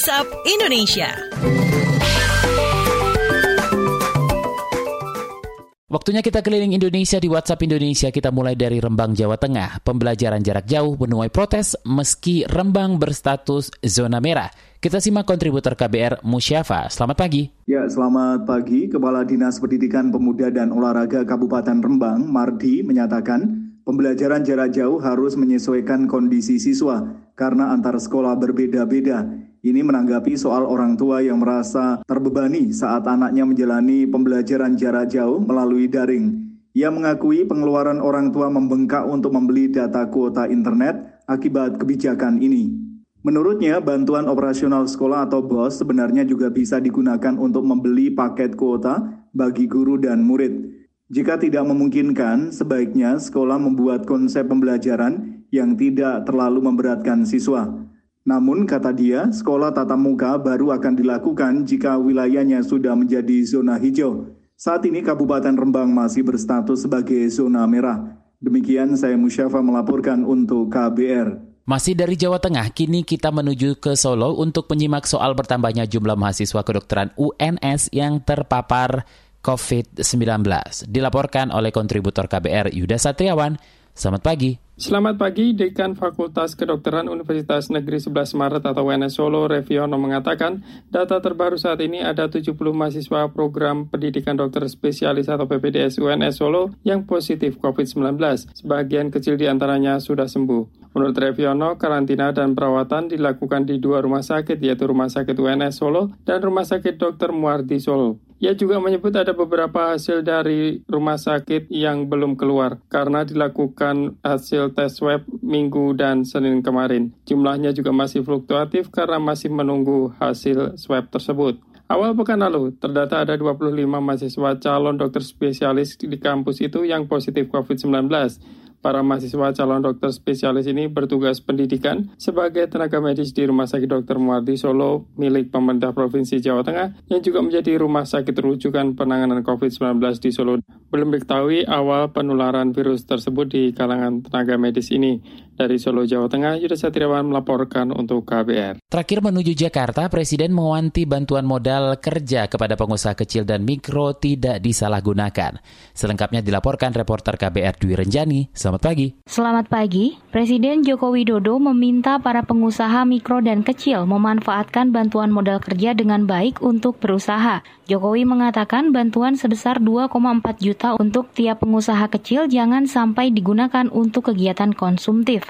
WhatsApp Indonesia. Waktunya kita keliling Indonesia di WhatsApp Indonesia. Kita mulai dari Rembang, Jawa Tengah. Pembelajaran jarak jauh menuai protes meski Rembang berstatus zona merah. Kita simak kontributor KBR Musyafa. Selamat pagi. Ya, selamat pagi. Kepala Dinas Pendidikan Pemuda dan Olahraga Kabupaten Rembang, Mardi, menyatakan pembelajaran jarak jauh harus menyesuaikan kondisi siswa karena antar sekolah berbeda-beda. Ini menanggapi soal orang tua yang merasa terbebani saat anaknya menjalani pembelajaran jarak jauh melalui daring. Ia mengakui pengeluaran orang tua membengkak untuk membeli data kuota internet akibat kebijakan ini. Menurutnya, bantuan operasional sekolah atau BOS sebenarnya juga bisa digunakan untuk membeli paket kuota bagi guru dan murid. Jika tidak memungkinkan, sebaiknya sekolah membuat konsep pembelajaran yang tidak terlalu memberatkan siswa. Namun, kata dia, sekolah tatap muka baru akan dilakukan jika wilayahnya sudah menjadi zona hijau. Saat ini Kabupaten Rembang masih berstatus sebagai zona merah. Demikian saya Musyafa melaporkan untuk KBR. Masih dari Jawa Tengah, kini kita menuju ke Solo untuk menyimak soal bertambahnya jumlah mahasiswa kedokteran UNS yang terpapar COVID-19. Dilaporkan oleh kontributor KBR Yuda Satriawan. Selamat pagi. Selamat pagi, Dekan Fakultas Kedokteran Universitas Negeri 11 Maret atau UNS Solo, Reviono mengatakan, data terbaru saat ini ada 70 mahasiswa program pendidikan dokter spesialis atau PPDS UNS Solo yang positif COVID-19. Sebagian kecil di antaranya sudah sembuh. Menurut Reviono, karantina dan perawatan dilakukan di dua rumah sakit, yaitu Rumah Sakit UNS Solo dan Rumah Sakit Dr. Muardi Solo. Ia juga menyebut ada beberapa hasil dari rumah sakit yang belum keluar karena dilakukan hasil tes swab minggu dan Senin kemarin. Jumlahnya juga masih fluktuatif karena masih menunggu hasil swab tersebut. Awal pekan lalu, terdata ada 25 mahasiswa calon dokter spesialis di kampus itu yang positif COVID-19. Para mahasiswa calon dokter spesialis ini bertugas pendidikan sebagai tenaga medis di Rumah Sakit Dr. Muardi Solo milik pemerintah Provinsi Jawa Tengah yang juga menjadi rumah sakit rujukan penanganan COVID-19 di Solo. Belum diketahui awal penularan virus tersebut di kalangan tenaga medis ini. Dari Solo, Jawa Tengah, Yuda Satriawan melaporkan untuk KBR. Terakhir menuju Jakarta, Presiden mewanti bantuan modal kerja kepada pengusaha kecil dan mikro tidak disalahgunakan. Selengkapnya dilaporkan reporter KBR Dwi Renjani. Selamat pagi. Selamat pagi. Presiden Joko Widodo meminta para pengusaha mikro dan kecil memanfaatkan bantuan modal kerja dengan baik untuk berusaha. Jokowi mengatakan bantuan sebesar 2,4 juta untuk tiap pengusaha kecil jangan sampai digunakan untuk kegiatan konsumtif.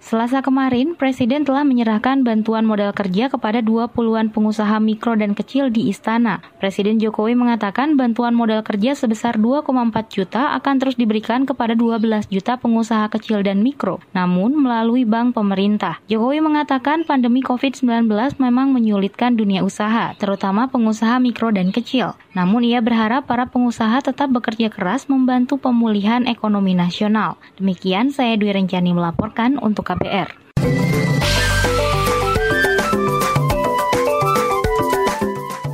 Selasa kemarin, Presiden telah menyerahkan bantuan modal kerja kepada 20-an pengusaha mikro dan kecil di Istana. Presiden Jokowi mengatakan bantuan modal kerja sebesar 2,4 juta akan terus diberikan kepada 12 juta pengusaha kecil dan mikro, namun melalui bank pemerintah. Jokowi mengatakan pandemi COVID-19 memang menyulitkan dunia usaha, terutama pengusaha mikro dan kecil. Namun ia berharap para pengusaha tetap bekerja keras membantu pemulihan ekonomi nasional. Demikian saya Dwi Rencani melaporkan untuk KPR.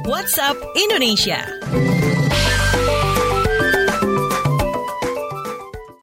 WhatsApp Indonesia.